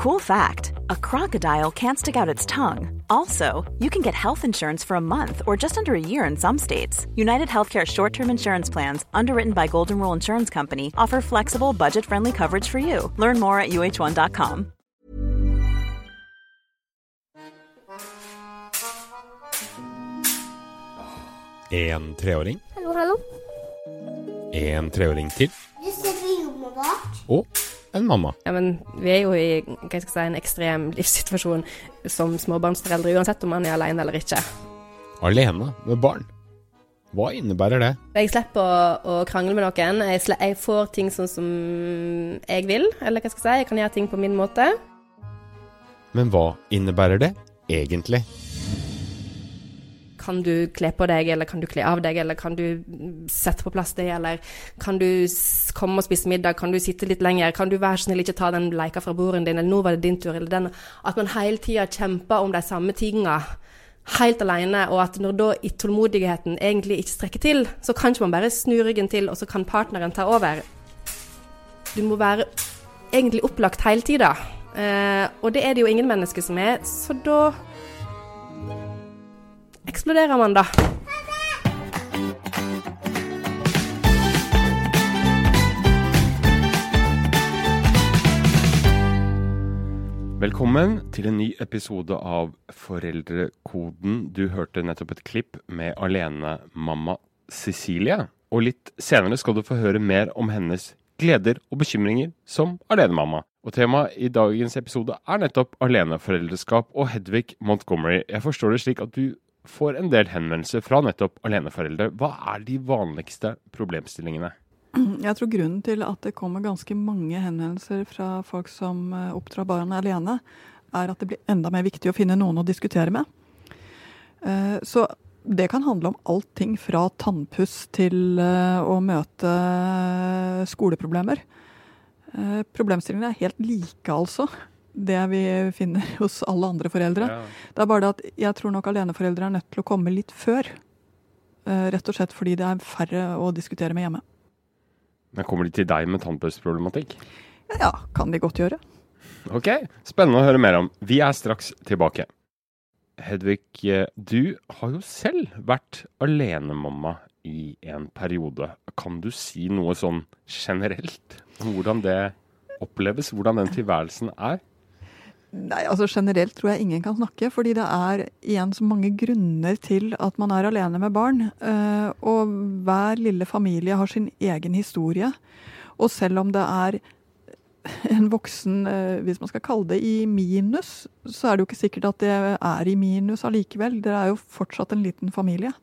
Cool fact a crocodile can't stick out its tongue. Also, you can get health insurance for a month or just under a year in some states. United Healthcare short term insurance plans, underwritten by Golden Rule Insurance Company, offer flexible, budget friendly coverage for you. Learn more at uh1.com. En treåring. Hallo, hallo. En treåring til. Du ser på rommet vårt. Og en mamma. Ja, men vi er jo i si, en ekstrem livssituasjon som småbarnsforeldre, uansett om man er alene eller ikke. Alene med barn. Hva innebærer det? Jeg slipper å, å krangle med noen. Jeg, jeg, får ting sånn som jeg vil, eller hva skal jeg si. Jeg kan gjøre ting på min måte. Men hva innebærer det egentlig? Kan du kle på deg, eller kan du kle av deg, eller kan du sette på plass det, eller kan du komme og spise middag, kan du sitte litt lenger, kan du være snill ikke ta den leika fra bordet din, eller nå var det din tur, eller den? At man hele tida kjemper om de samme tinga helt alene, og at når da tålmodigheten egentlig ikke strekker til, så kan ikke man bare snu ryggen til, og så kan partneren ta over. Du må være egentlig opplagt hele tida, eh, og det er det jo ingen mennesker som er, så da eksploderer man, da. Velkommen til en ny episode av Foreldrekoden. Du hørte nettopp et klipp med alenemamma Cecilie. Og litt senere skal du få høre mer om hennes gleder og bekymringer som alenemamma. Og temaet i dagens episode er nettopp aleneforeldreskap og Hedvig Montgomery. Jeg forstår det slik at du får en del henvendelser fra nettopp aleneforeldre. Hva er de vanligste problemstillingene? Jeg tror grunnen til at det kommer ganske mange henvendelser fra folk som eh, oppdrar barn alene, er at det blir enda mer viktig å finne noen å diskutere med. Eh, så det kan handle om allting fra tannpuss til eh, å møte skoleproblemer. Problemstillingene er helt like, altså. Det vi finner hos alle andre foreldre. Ja. Det er bare det at jeg tror nok aleneforeldre er nødt til å komme litt før. Rett og slett fordi det er færre å diskutere med hjemme. Men kommer de til deg med tannpussproblematikk? Ja, kan de godt gjøre. Ok, spennende å høre mer om. Vi er straks tilbake. Hedvig, eh, du har jo selv vært alenemamma i en periode. Kan du si noe sånn generelt om hvordan det oppleves? Hvordan den tilværelsen er? Nei, altså Generelt tror jeg ingen kan snakke, fordi det er igjen så mange grunner til at man er alene med barn. Eh, og hver lille familie har sin egen historie. Og selv om det er en voksen, eh, hvis man skal kalle det i minus, så er det jo ikke sikkert at det er i minus allikevel. Dere er jo fortsatt en liten familie.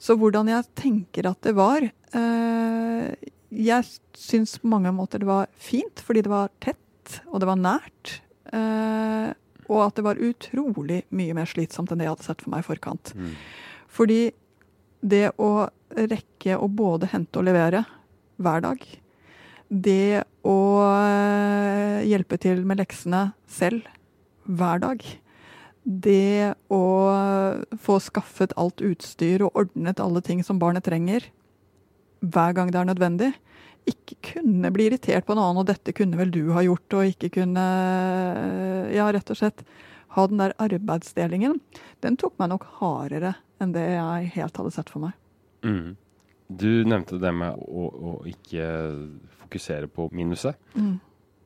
Så hvordan jeg tenker at det var eh, Jeg syns på mange måter det var fint, fordi det var tett, og det var nært. Uh, og at det var utrolig mye mer slitsomt enn det jeg hadde sett for meg i forkant. Mm. Fordi det å rekke å både hente og levere hver dag, det å uh, hjelpe til med leksene selv hver dag, det å få skaffet alt utstyr og ordnet alle ting som barnet trenger hver gang det er nødvendig, ikke kunne bli irritert på en annen, og dette kunne vel du ha gjort, og ikke kunne Ja, rett og slett ha den der arbeidsdelingen. Den tok meg nok hardere enn det jeg helt hadde sett for meg. Mm. Du nevnte det med å, å ikke fokusere på minuset. Mm.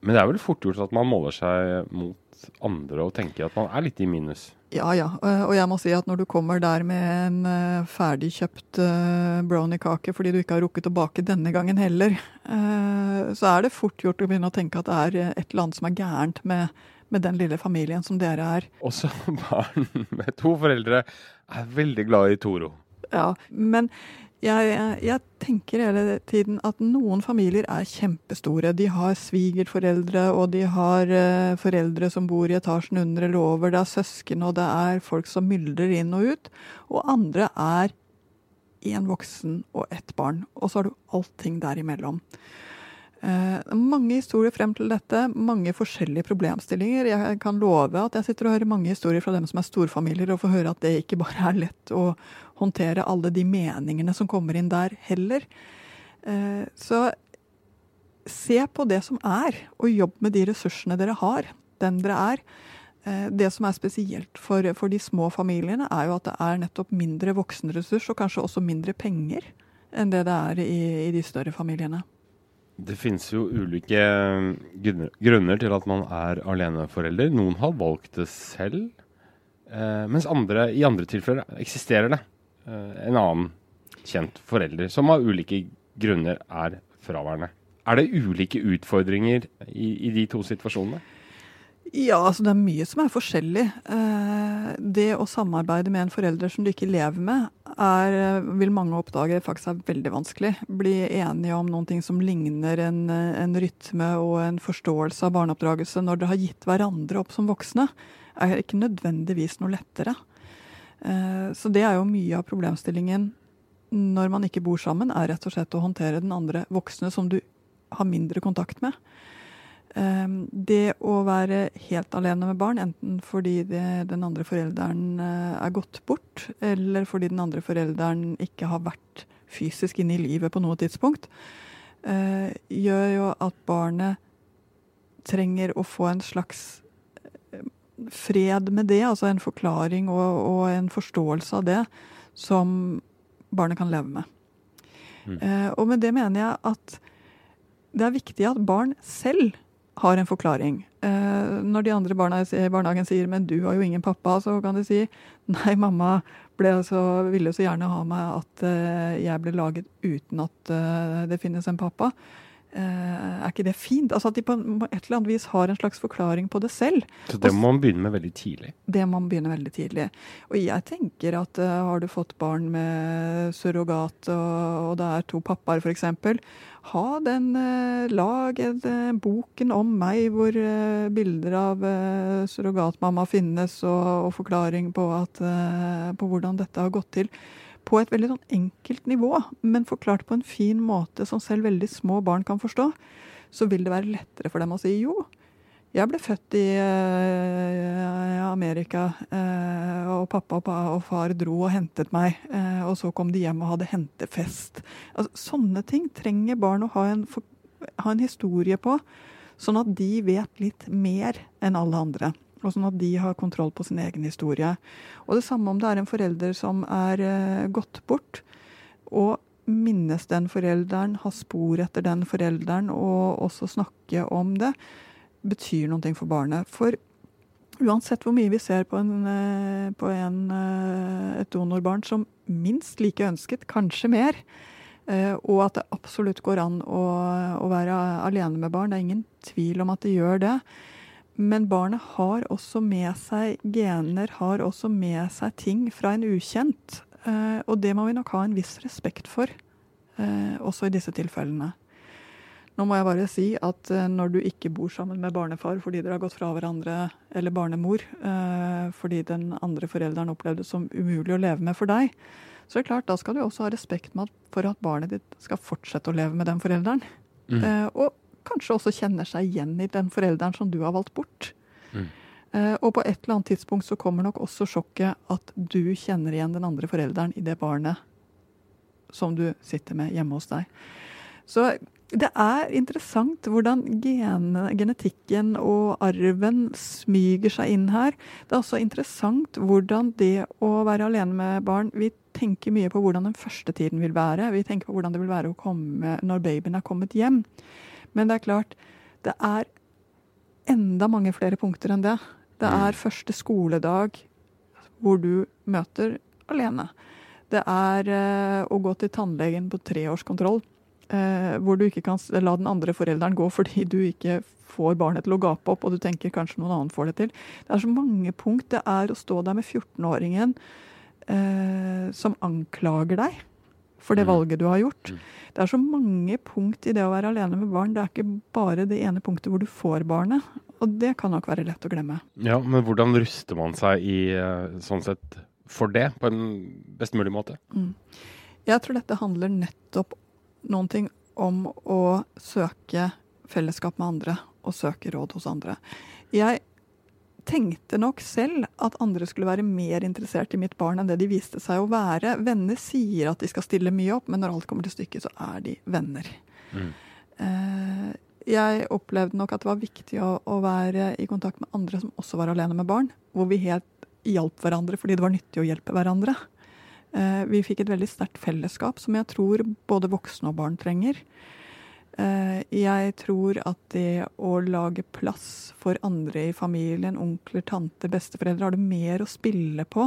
Men det er vel fort gjort at man måler seg mot andre og tenker at man er litt i minus. Ja, ja. Og jeg må si at når du kommer der med en uh, ferdigkjøpt uh, brownie-kake fordi du ikke har rukket å bake denne gangen heller, så er det fort gjort å begynne å tenke at det er et eller annet som er gærent med, med den lille familien som dere er. Også barn med to foreldre er veldig glad i Toro. Ja, men jeg, jeg, jeg, tenker hele tiden at noen familier er kjempestore. De har svigerforeldre, og de har uh, foreldre som bor i etasjen under eller over. Det er søsken, og det er folk som myldrer inn og ut. Og andre er én voksen og ett barn. Og så har du allting derimellom. Uh, mange historier frem til dette, mange forskjellige problemstillinger. Jeg kan love at jeg sitter og hører mange historier fra dem som er storfamilier, og får høre at det ikke bare er lett å håndtere alle de meningene som kommer inn der, heller. Uh, så se på det som er, og jobb med de ressursene dere har. den dere er. Eh, det som er spesielt for, for, de små familiene, er jo at det er nettopp mindre voksenressurs, og kanskje også mindre penger, enn det det er i, i de større familiene. Det finnes jo ulike grunner til at man er aleneforelder. Noen har valgt det selv, eh, mens andre, i andre tilfeller eksisterer det eh, en annen kjent forelder som av ulike grunner er fraværende. Er det ulike utfordringer i, i de to situasjonene? Ja, altså det er mye som er forskjellig. Eh, det å samarbeide med en forelder som du ikke lever med, er, vil mange oppdage faktisk er veldig vanskelig. Bli enige om noen ting som ligner en, en rytme og en forståelse av barneoppdragelse når dere har gitt hverandre opp som voksne, er ikke nødvendigvis noe lettere. Eh, så det er jo mye av problemstillingen når man ikke bor sammen, er rett og slett å håndtere den andre voksne som du har mindre kontakt med. Ehm, det å være helt alene med barn, enten fordi det, den andre forelderen eh, er gått bort, eller fordi den andre forelderen ikke har vært fysisk inne i livet på noe tidspunkt, eh, gjør jo at barnet trenger å få en slags eh, fred med det, altså en forklaring og, og en forståelse av det, som barnet kan leve med. Mm. Og med det mener jeg at det er viktig at barn selv har en forklaring. Eh, når de andre barna i barnehagen sier 'men du har jo ingen pappa', så kan de si 'nei, mamma så, ville så gjerne ha meg at eh, jeg ble laget uten at eh, det finnes en pappa'. Eh, er ikke det fint? Altså At de på et eller annet vis har en slags forklaring på det selv. Så det må man begynne med veldig tidlig? Det må man begynne veldig tidlig. Og jeg tenker at uh, har du fått barn med surrogat, og, og det er to pappaer f.eks., ha den uh, Lag uh, boken om meg hvor bilder av surrogatmamma finnes, og, og forklaring på, at, på hvordan dette har gått til på et veldig sånn enkelt nivå, men forklart på en fin måte som selv veldig små barn kan forstå, så vil det være lettere for dem å si jo. Jeg ble født i uh, Amerika, uh, og pappa og far dro og hentet meg. Uh, og så kom de hjem og hadde hentefest. Altså, sånne ting trenger barn å ha en, ha en historie på, sånn at de vet litt mer enn alle andre og sånn at de har kontroll på sin egen historie. Og det samme om det er en forelder som er uh, gått bort, og minnes den forelderen, ha spor etter den forelderen, og også snakke om det, betyr noe for barnet. For uansett hvor mye vi ser på, en, uh, på en, uh, et donorbarn som minst like ønsket, kanskje mer, og at det absolutt går an å, å være alene med barn, det er ingen tvil om at det gjør det. Men barnet har også med seg gener, har også med seg ting fra en ukjent. Eh, og det må vi nok ha en viss respekt for, eh, også i disse tilfellene. Nå må jeg bare si at eh, når du ikke bor sammen med barnefar fordi dere har gått fra hverandre, eller barnemor, fordi den andre forelderen opplevde det som umulig å leve med for deg, så er det klart, da skal du også ha respekt for at barnet ditt skal fortsette å leve med den forelderen. Mm. Og kanskje også kjenner seg igjen i den forelderen som du har valgt bort. Mm. Uh, og på et eller annet tidspunkt så kommer nok også sjokket at du kjenner igjen den andre forelderen i det barnet som du sitter med hjemme hos deg. Så det er interessant hvordan gen, genetikken og arven smyger seg inn her. Det er også interessant hvordan det å være alene med barn Vi tenker mye på hvordan den første tiden vil være. Vi tenker på hvordan det vil være komme når babyen er kommet hjem. Men det er klart, det er enda mange flere punkter enn det. Det mm. er første skoledag hvor du møter alene. Det er eh, å gå til tannlegen på treårskontroll, eh, hvor du ikke kan la den andre forelderen gå fordi du ikke får barnet til å gape opp, og du tenker kanskje noen annen får det til. Det er så mange punkt. Det er å stå der med 14-åringen eh, som anklager deg for det mm. valget du har gjort. Mm. Det er så mange punkt i det å være alene med barn. Det er ikke bare det ene punktet hvor du får barnet. Og det kan nok være lett å glemme. Ja, Men hvordan ruster man seg i, eh, sånn sett for det, på en best mulig måte? Mm. Jeg tror dette handler nettopp noen ting om å søke fellesskap med andre og søke råd hos andre. Jeg tenkte nok selv at andre skulle være mer interessert i mitt barn enn det de viste seg å være. Venner sier at de skal stille mye opp, men når alt kommer til stykket, så er de venner. Mm. Eh, jeg opplevde nok at det var viktig å, å, være i kontakt med andre som også var alene med barn. Hvor vi helt hjalp hverandre fordi det var nyttig å hjelpe hverandre. Eh, vi fikk et veldig sterkt fellesskap som jeg tror både voksne og barn trenger. Eh, jeg tror at det å lage plass for andre i familien, onkler, tante, besteforeldre, har du mer å spille på,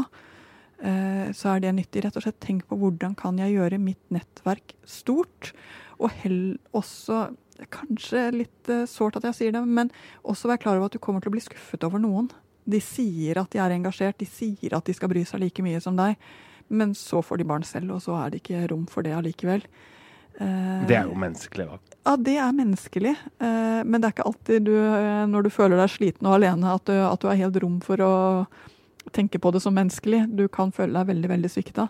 eh, så er det nyttig. Rett og slett tenk på hvordan kan jeg gjøre mitt nettverk stort, og hell også Kanskje litt sårt at jeg sier det, men også være klar over at du kommer til å bli skuffet over noen. De sier at de er engasjert, de sier at de skal bry seg like mye som deg. Men så får de barn selv, og så er det ikke rom for det allikevel. Det er jo menneskelig, da. Ja, det er menneskelig. Eh, men det er ikke alltid du, eh, når du føler deg sliten og alene, at du, at du har helt rom for å tenke på det som menneskelig. Du kan føle deg veldig, veldig svikta.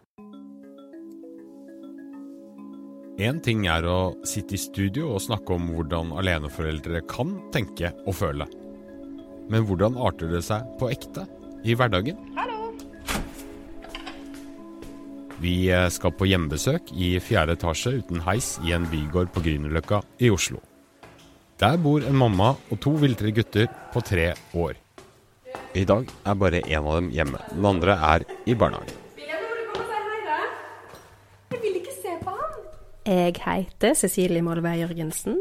Én ting er å sitte i studio og snakke om hvordan aleneforeldre kan tenke og føle. Men hvordan arter det seg på ekte i hverdagen? Hallo! Vi eh, skal på hjemmebesøk i fjerde etasje uten heis i en bygård på Grünerløkka i Oslo. Der bor en mamma og to viltre gutter på tre år. I dag er bare én av dem hjemme. Den andre er i barnehagen. Jeg heter Cecilie Molvær Jørgensen.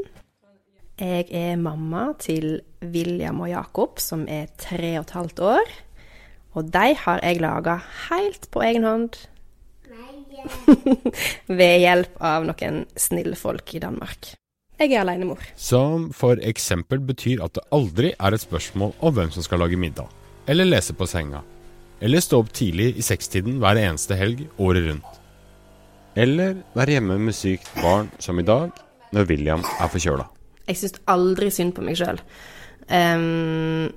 Jeg er mamma til William og Jakob, som er tre og et halvt år. Og de har jeg laga helt på egen hånd Ved hjelp av noen snille folk i Danmark. Jeg er alenemor. Som for eksempel betyr at det aldri er et spørsmål om hvem som skal lage middag, eller lese på senga, eller stå opp tidlig i sekstiden hver eneste helg året rundt. Eller være hjemme med sykt barn, som i dag, når William er forkjøla. Jeg syns aldri synd på meg sjøl. Um,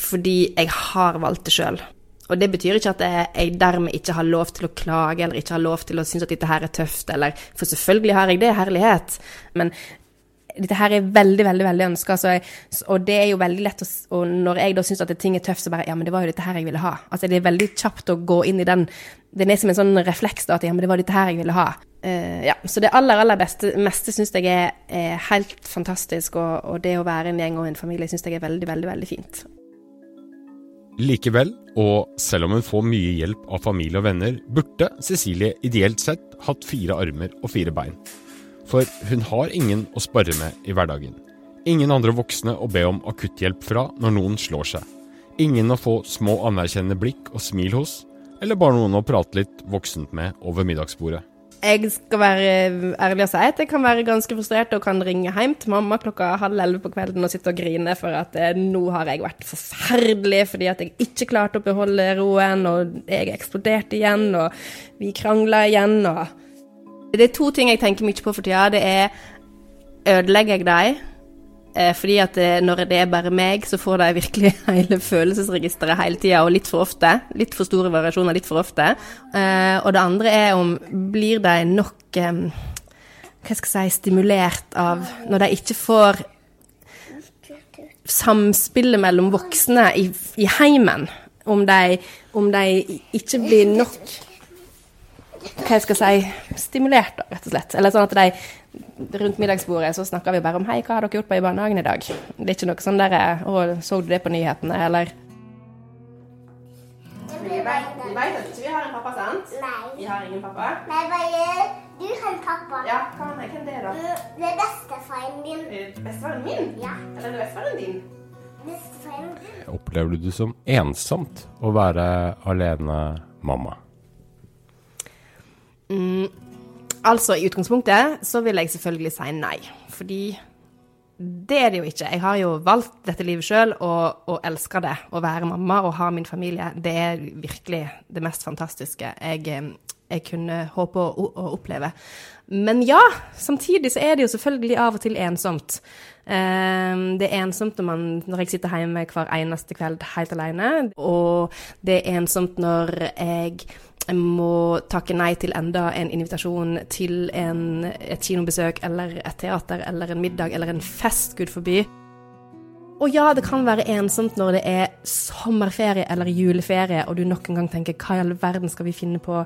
fordi jeg har valgt det sjøl. Og det betyr ikke at jeg dermed ikke har lov til å klage, eller ikke har lov til å synes at dette her er tøft, eller For selvfølgelig har jeg det, herlighet. Men dette her er veldig, veldig veldig ønska, og det er jo veldig lett å Og når jeg da syns at ting er tøft, så bare Ja, men det var jo dette her jeg ville ha. Altså, det er veldig kjapt å gå inn i den Det er som en sånn refleks da, at ja, men det var dette her jeg ville ha. Uh, ja, så det aller, aller beste, meste syns jeg er, er, helt fantastisk, og, og det å være en gjeng og en familie syns jeg er veldig, veldig, veldig fint. Likevel, og selv om hun får mye hjelp av familie og venner, burde Cecilie ideelt sett hatt fire armer og fire bein. For hun har ingen å spare med i hverdagen. Ingen andre voksne å be om akutthjelp fra når noen slår seg. Ingen å få små anerkjennende blikk og smil hos, eller bare noen å prate litt voksent med over middagsbordet. Jeg skal være ærlig og si at jeg kan være ganske frustrert og kan ringe hjem til mamma klokka halv elleve på kvelden og sitte og grine for at eh, nå har jeg vært forferdelig fordi at jeg ikke klarte å beholde roen, og jeg eksploderte igjen, og vi krangla igjen, og Det er to ting jeg tenker mye på for tida. Det er ødelegger jeg deg? Eh, fordi at eh, når det er bare meg, så får de virkelig hele følelsesregisteret hele tida, og litt for ofte. Litt for store variasjoner litt for ofte. Eh, og det andre er om blir de nok hva skal jeg si, stimulert av Når de ikke får samspillet mellom voksne i, i heimen. Om de, om de ikke blir nok hva jeg skal si, stimulert, rett og slett. Eller sånn at de rundt middagsbordet så snakker vi bare om 'hei, hva har dere gjort på i barnehagen i dag?' Det er ikke noe sånn der 'å, så du det på nyhetene', eller Vi vet, at ikke vi har en pappa, sant? Nei. Vi har ingen pappa? Nei, bare du har en pappa. Ja, hva er hvem det er da? Det er bestefaren din. Bestefaren min? Ja. Eller er det bestefaren din? Bestefaren din. Opplever du det som ensomt å være alene mamma? Mm, Altså, i utgangspunktet så vil jeg selvfølgelig si nei. Fordi det er det jo ikke. Jeg har jo valgt dette livet sjøl og, og, elsker det. Å være mamma og ha min familie, det er virkelig det mest fantastiske jeg, eh, jeg kunne håpe å, å, oppleve. Men ja, samtidig så er det jo selvfølgelig av og til ensomt. Um, det er ensomt når, man, når jeg sitter hjemme hver eneste kveld helt alene. Og det er ensomt når jeg må takke nei til enda en invitasjon til en, et kinobesøk eller et teater eller en middag eller en fest, gud forby. Og ja, det kan være ensomt når det er sommerferie eller juleferie, og du nok en gang tenker hva i all verden skal vi finne på?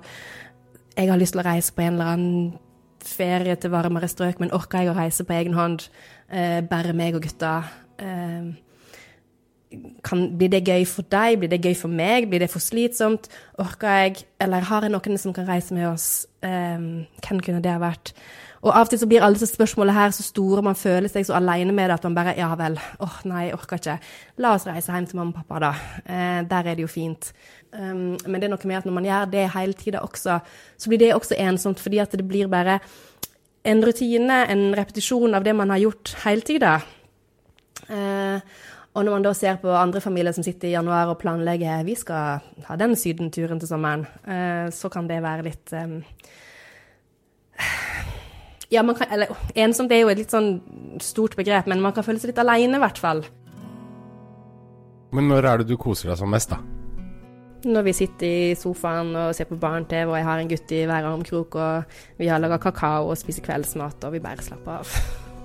Jeg har lyst til å reise på en eller annen ferie til varmere strøk, men orker jeg å reise på egen hånd? Eh, bare meg og gutta? Eh, kan, blir det gøy for deg? Blir det gøy for meg? Blir det for slitsomt? Orker jeg? Eller har jeg noen som kan reise med oss? Um, hvem kunne det ha vært? Og av og til så blir alle disse spørsmålene her så store, man føler seg så alene med det at man bare Ja vel, åh oh, nei, jeg orker ikke. La oss reise hjem til mamma og pappa, da. Eh, der er det jo fint. Um, men det er noe med at når man gjør det hele tida også, så blir det også ensomt, fordi at det blir bare en rutine, en repetisjon av det man har gjort hele tida. Eh, og når man da ser på andre familier som sitter i januar og planlegger vi skal ha den sydenturen til sommeren, eh, så kan det være litt um, ja, man kan, eller ensomt er jo et litt sånn stort begrep, men man kan føle seg litt alene, i hvert fall. Men når er det du koser deg som mest, da? Når vi sitter i sofaen og ser på barne-TV, og jeg har en gutt i hver armkrok, og vi har laga kakao og spiser kveldsmat, og vi bare slapper av.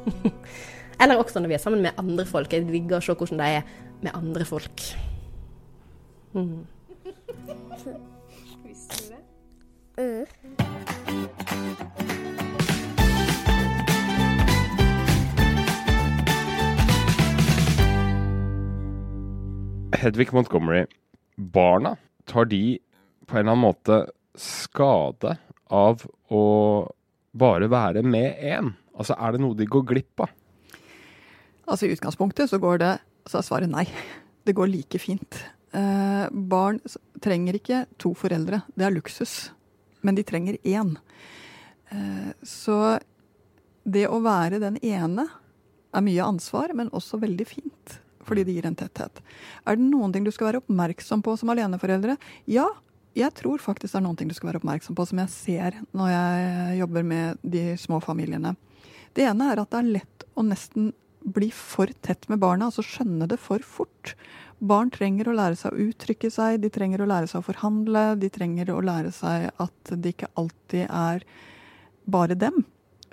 Eller også når vi er sammen med andre folk. Jeg digger å se hvordan det er med andre folk. Mm. Hedvig Montgomery, barna, tar de på en eller annen måte skade av å bare være med én? Altså, er det noe de går glipp av? Altså I utgangspunktet så går det Så er svaret nei. Det går like fint. Eh, barn trenger ikke to foreldre. Det er luksus. Men de trenger én. Eh, så det å være den ene er mye ansvar, men også veldig fint fordi det gir en tetthet. Er det noen ting du skal være oppmerksom på som aleneforeldre? Ja, jeg tror faktisk det er noen ting du skal være oppmerksom på som jeg ser når jeg jobber med de små familiene. Det ene er at det er lett å nesten bli for tett med barna, altså skjønne det for fort. Barn trenger å lære seg å uttrykke seg, de trenger å lære seg å forhandle, de trenger å lære seg at det ikke alltid er bare dem.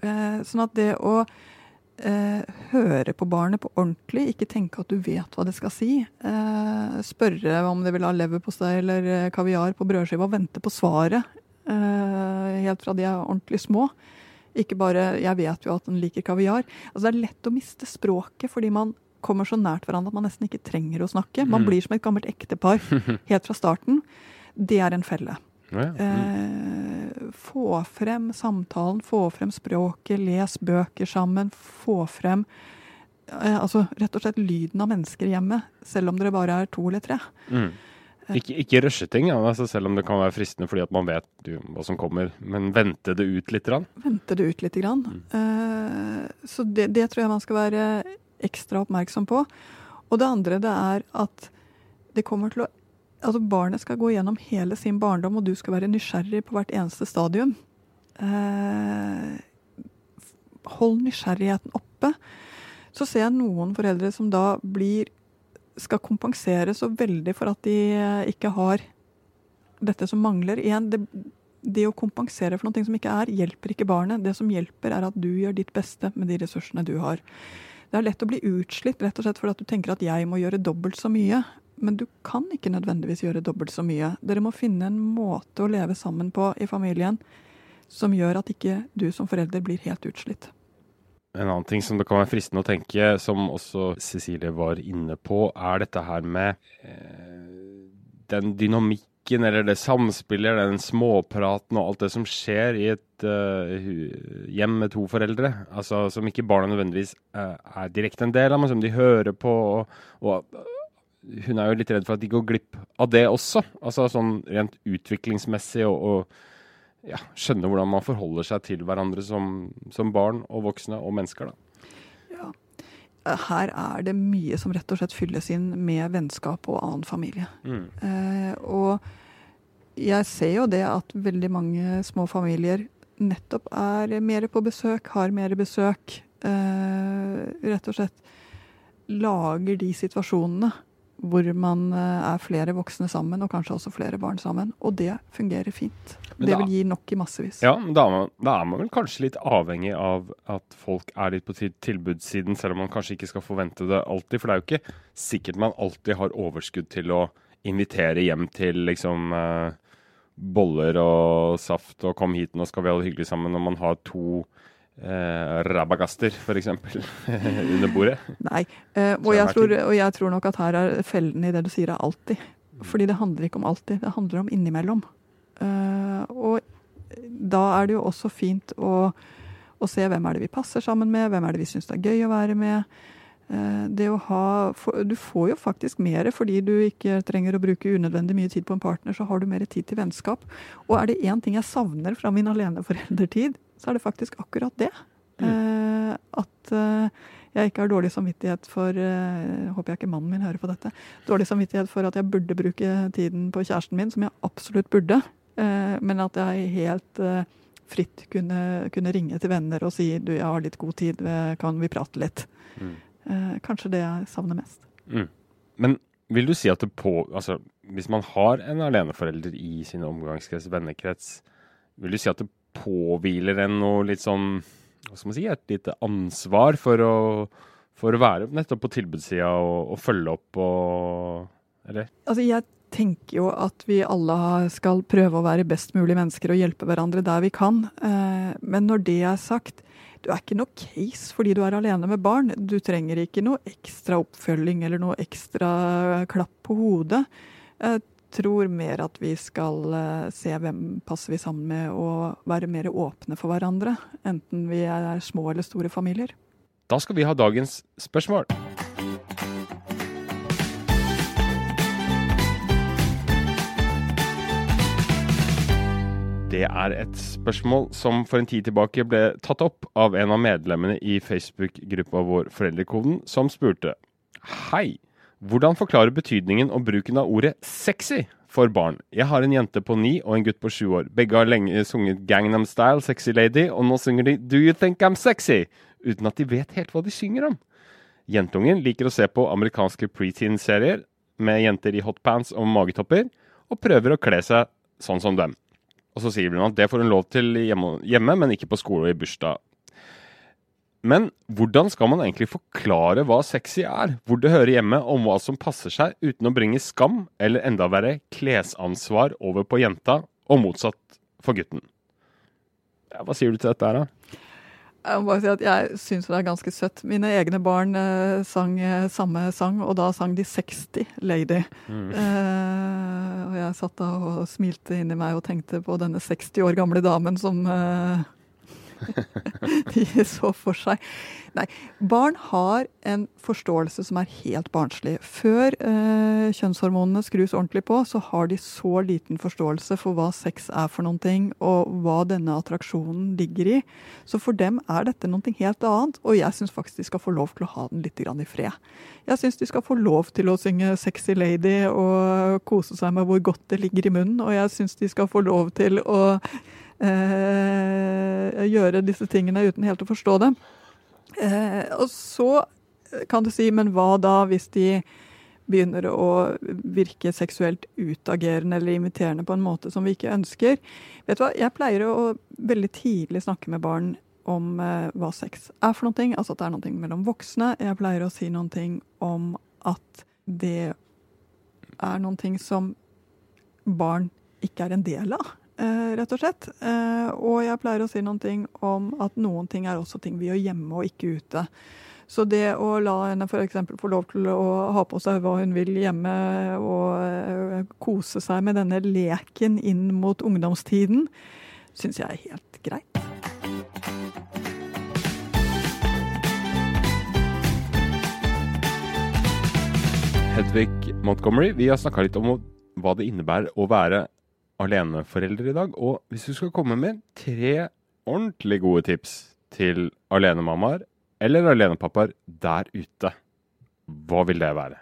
Eh, sånn at det å eh, høre på barnet på ordentlig, ikke tenke at du vet hva det skal si. Eh, spørre om det vil ha leverpostei eller kaviar på brødskiva, og vente på svaret helt fra de er ordentlig små. Ikke bare 'jeg vet jo at den liker kaviar'. Altså Det er lett å miste språket fordi man kommer så nært hverandre at man nesten ikke trenger å snakke. Man Mm. blir som et gammelt ektepar helt fra starten. Det er en felle. Ja, ja. Mm. Eh, få frem samtalen, få frem språket, les bøker sammen. Få frem eh, altså rett og slett lyden av mennesker hjemme, selv om dere bare er to eller tre. Mm. Ikke, ikke rushe ting, ja, altså selv om det kan være fristende fordi at man vet du, hva som kommer. Men vente det ut litt. Grann. Vente det ut litt. grann. Eh, så det, det tror jeg man skal være ekstra oppmerksom på. Og det andre det er at det kommer til å Altså barnet skal gå gjennom hele sin barndom, og du skal være nysgjerrig på hvert eneste stadium. Uh, hold nysgjerrigheten oppe. Så ser jeg noen foreldre som da blir skal kompensere så veldig for at de eh, ikke har dette som mangler. Igjen, det, det å kompensere for noe som ikke er, hjelper ikke barnet. Det som hjelper, er at du gjør ditt beste med de ressursene du har. Det er lett å bli utslitt rett og slett fordi at du tenker at jeg må gjøre dobbelt så mye. Men du kan ikke nødvendigvis gjøre dobbelt så mye. Dere må finne en måte å leve sammen på i familien som gjør at ikke du som forelder blir helt utslitt. En annen ting som det kan være fristende å tenke, som også Cecilie var inne på, er dette her med eh, den dynamikken eller det samspillet, den småpraten og alt det som skjer i et eh, hjem med to foreldre. Altså som ikke barna nødvendigvis eh, er direkte en del av, men som de hører på. Og, og hun er jo litt redd for at de går glipp av det også. Altså sånn rent utviklingsmessig og, og ja, skjønne hvordan man forholder seg til hverandre som, som barn og voksne og mennesker. Da. Her er det mye som rett og slett fylles inn med vennskap og annen familie. Eh, og jeg ser jo det at veldig mange små familier nettopp er mer på besøk, har mer besøk. Eh, rett og slett lager de situasjonene hvor man eh, er flere voksne sammen, og kanskje også flere barn sammen. Og det fungerer fint. Men det da- vil gi nok i massevis. Ja, men da er, man, da er man vel kanskje litt avhengig av at folk er litt på tilbudssiden, selv om man kanskje ikke skal forvente det alltid. For det er jo ikke sikkert man alltid har overskudd til å invitere hjem til liksom eh, boller og saft og 'kom hit, nå skal vi ha det hyggelig sammen', når man har to eh, rabagaster, f.eks., under bordet. Nei. Eh, og, jeg tror, og jeg tror nok at her er fellen i det du sier, er alltid. Fordi det handler ikke om alltid, det handler om innimellom. Eh, og da er det jo også fint å, å se hvem er det vi passer sammen med, hvem er det vi syns det er gøy å være med. Eh, det å ha, du får jo faktisk mer fordi du ikke trenger å bruke unødvendig mye tid på en partner, så har du mer tid til vennskap. Og er det én ting jeg savner fra min aleneforeldretid, så er det faktisk akkurat det. Mm. at eh, jeg ikke har dårlig samvittighet for jeg Håper jeg ikke mannen min hører på dette. Dårlig samvittighet for at jeg burde bruke tiden på kjæresten min, som jeg absolutt burde. Eh, men at jeg helt eh, fritt kunne, kunne ringe til venner og si du, jeg har litt god tid, eh, kan vi prate litt? Mm. Eh, kanskje det jeg savner mest. Mm. Men vil du si at det på Altså, hvis man har en aleneforelder i sin omgangskrets, vennekrets, vil du si at det påhviler en noe litt sånn Hva skal man si? Et lite ansvar for å, for å være nettopp på tilbudssida og, og følge opp og Eller? Altså, jeg tenker jo at vi alle skal prøve å være best mulig mennesker og hjelpe hverandre der vi kan. Eh, Men når det er sagt, du er ikke noe case fordi du er alene med barn. Du trenger ikke noe ekstra oppfølging eller noe ekstra klapp på hodet. Tror mer at vi skal eh, se hvem passer vi sammen med og være mer åpne for hverandre. Enten vi er små eller store familier. Da skal vi ha dagens spørsmål. Det er et spørsmål som for en tid tilbake ble tatt opp av en av medlemmene i Facebook-gruppa vår Foreldrekoden, som spurte Hei, hvordan forklare betydningen og bruken av ordet sexy for barn? Jeg har en jente på ni og en gutt på sju år. Begge har lenge sunget Gangnam Style, Sexy Lady, og nå synger de Do You Think I'm Sexy? uten at de vet helt hva de synger om. Jentungen liker å se på amerikanske preteen-serier med jenter i hotpants og magetopper, og prøver å kle seg sånn som dem. Og så sier hun at det får hun lov til hjemme men ikke på skole og i bursdag. Men hvordan skal man egentlig forklare hva sexy er, hvor det hører hjemme, om hva som passer seg, uten å bringe skam, eller enda verre klesansvar over på jenta, og motsatt for gutten? Ja, hva sier du til dette her, da? Jeg må bare si at jeg syns det er ganske søtt. Mine egne barn eh, sang eh, samme sang, og da sang de 60 Lady. Eh, og jeg satt da og smilte inni meg og tenkte på denne 60 år gamle damen som eh, de så for seg. Nei, barn har en forståelse som er helt barnslig. Før eh, kjønnshormonene skrus ordentlig på, så har de så liten forståelse for hva sex er for noen ting, og hva denne attraksjonen ligger i. Så for dem er dette noe helt annet, og jeg syns faktisk de skal få lov til å ha den litt i fred. Jeg syns de skal få lov til å synge 'Sexy Lady' og kose seg med hvor godt det ligger i munnen, og jeg syns de skal få lov til å gjøre disse tingene uten helt å forstå dem. Eh, og så kan du si, men hva da hvis de begynner å virke seksuelt utagerende eller imiterende på en måte som vi ikke ønsker? Vet du hva, Jeg pleier å veldig tidlig snakke med barn om eh, hva sex er for noe, altså at det er noe mellom voksne. Jeg pleier å si noe om at det er noe som barn ikke er en del av, eh, rett og slett. Eh, og jeg pleier å si noen ting om at noen ting er også ting vi gjør hjemme og ikke ute. Så det å la henne f.eks. få lov til å ha på seg hva hun vil hjemme, og eh, kose seg med denne leken inn mot ungdomstiden, syns jeg er helt greit. Hedvig Montgomery, vi har snakka litt om hva det innebærer å være aleneforelder i dag. Og hvis du skal komme med tre ordentlig gode tips til alenemammaer eller alenepappaer der ute, hva vil det være?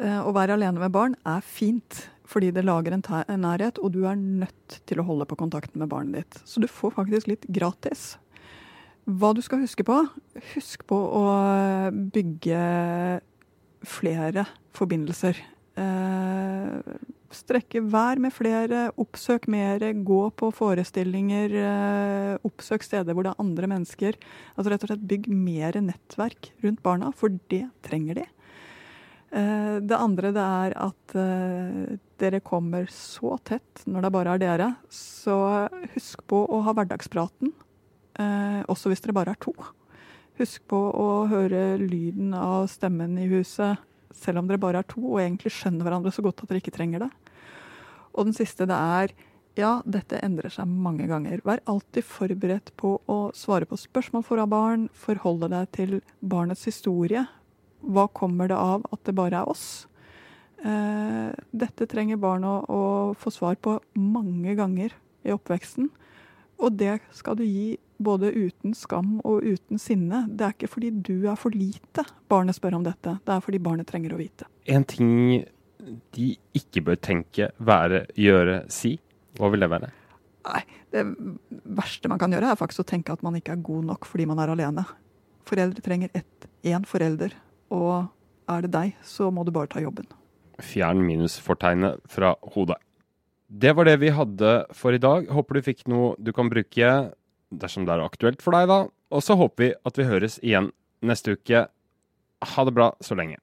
Eh, Å være alene med barn er fint, fordi det lager en nærhet, og du er nødt til å holde på kontakten med barnet ditt. Så du får faktisk litt gratis. Hva du skal huske på? Husk på å bygge flere forbindelser. Eh, strekke vær med flere, oppsøk mer, gå på forestillinger, eh, oppsøk steder hvor det er andre mennesker. Altså rett og slett bygg mer nettverk rundt barna, for det trenger de. Eh, det andre det er at eh, dere kommer så tett når det bare er dere. Så husk på å ha hverdagspraten, også hvis dere bare er to. Husk på å høre lyden av stemmen i huset, selv om dere bare er to og egentlig skjønner hverandre så godt at dere ikke trenger det. Og den siste det er ja, dette endrer seg mange ganger. Vær alltid forberedt på å svare på spørsmål fra barn. Forholde deg til barnets historie. Hva kommer det av at det bare er oss? Eh, dette trenger barn å, å få svar på mange ganger i oppveksten. Og det skal du gi både uten skam og uten sinne. Det er ikke fordi du er for lite barnet spør om dette, det er fordi barnet trenger å vite. En ting de ikke bør tenke, være, gjøre, si. Hva vil det være? Nei, det verste man kan gjøre, er faktisk å tenke at man ikke er god nok fordi man er alene. Foreldre trenger én forelder, og er det deg, så må du bare ta jobben. Fjern minusfortegnet fra hodet. Det var det vi hadde for i dag. Håper du fikk noe du kan bruke dersom det er aktuelt for deg, da. Og så håper vi at vi høres igjen neste uke. Ha det bra så lenge.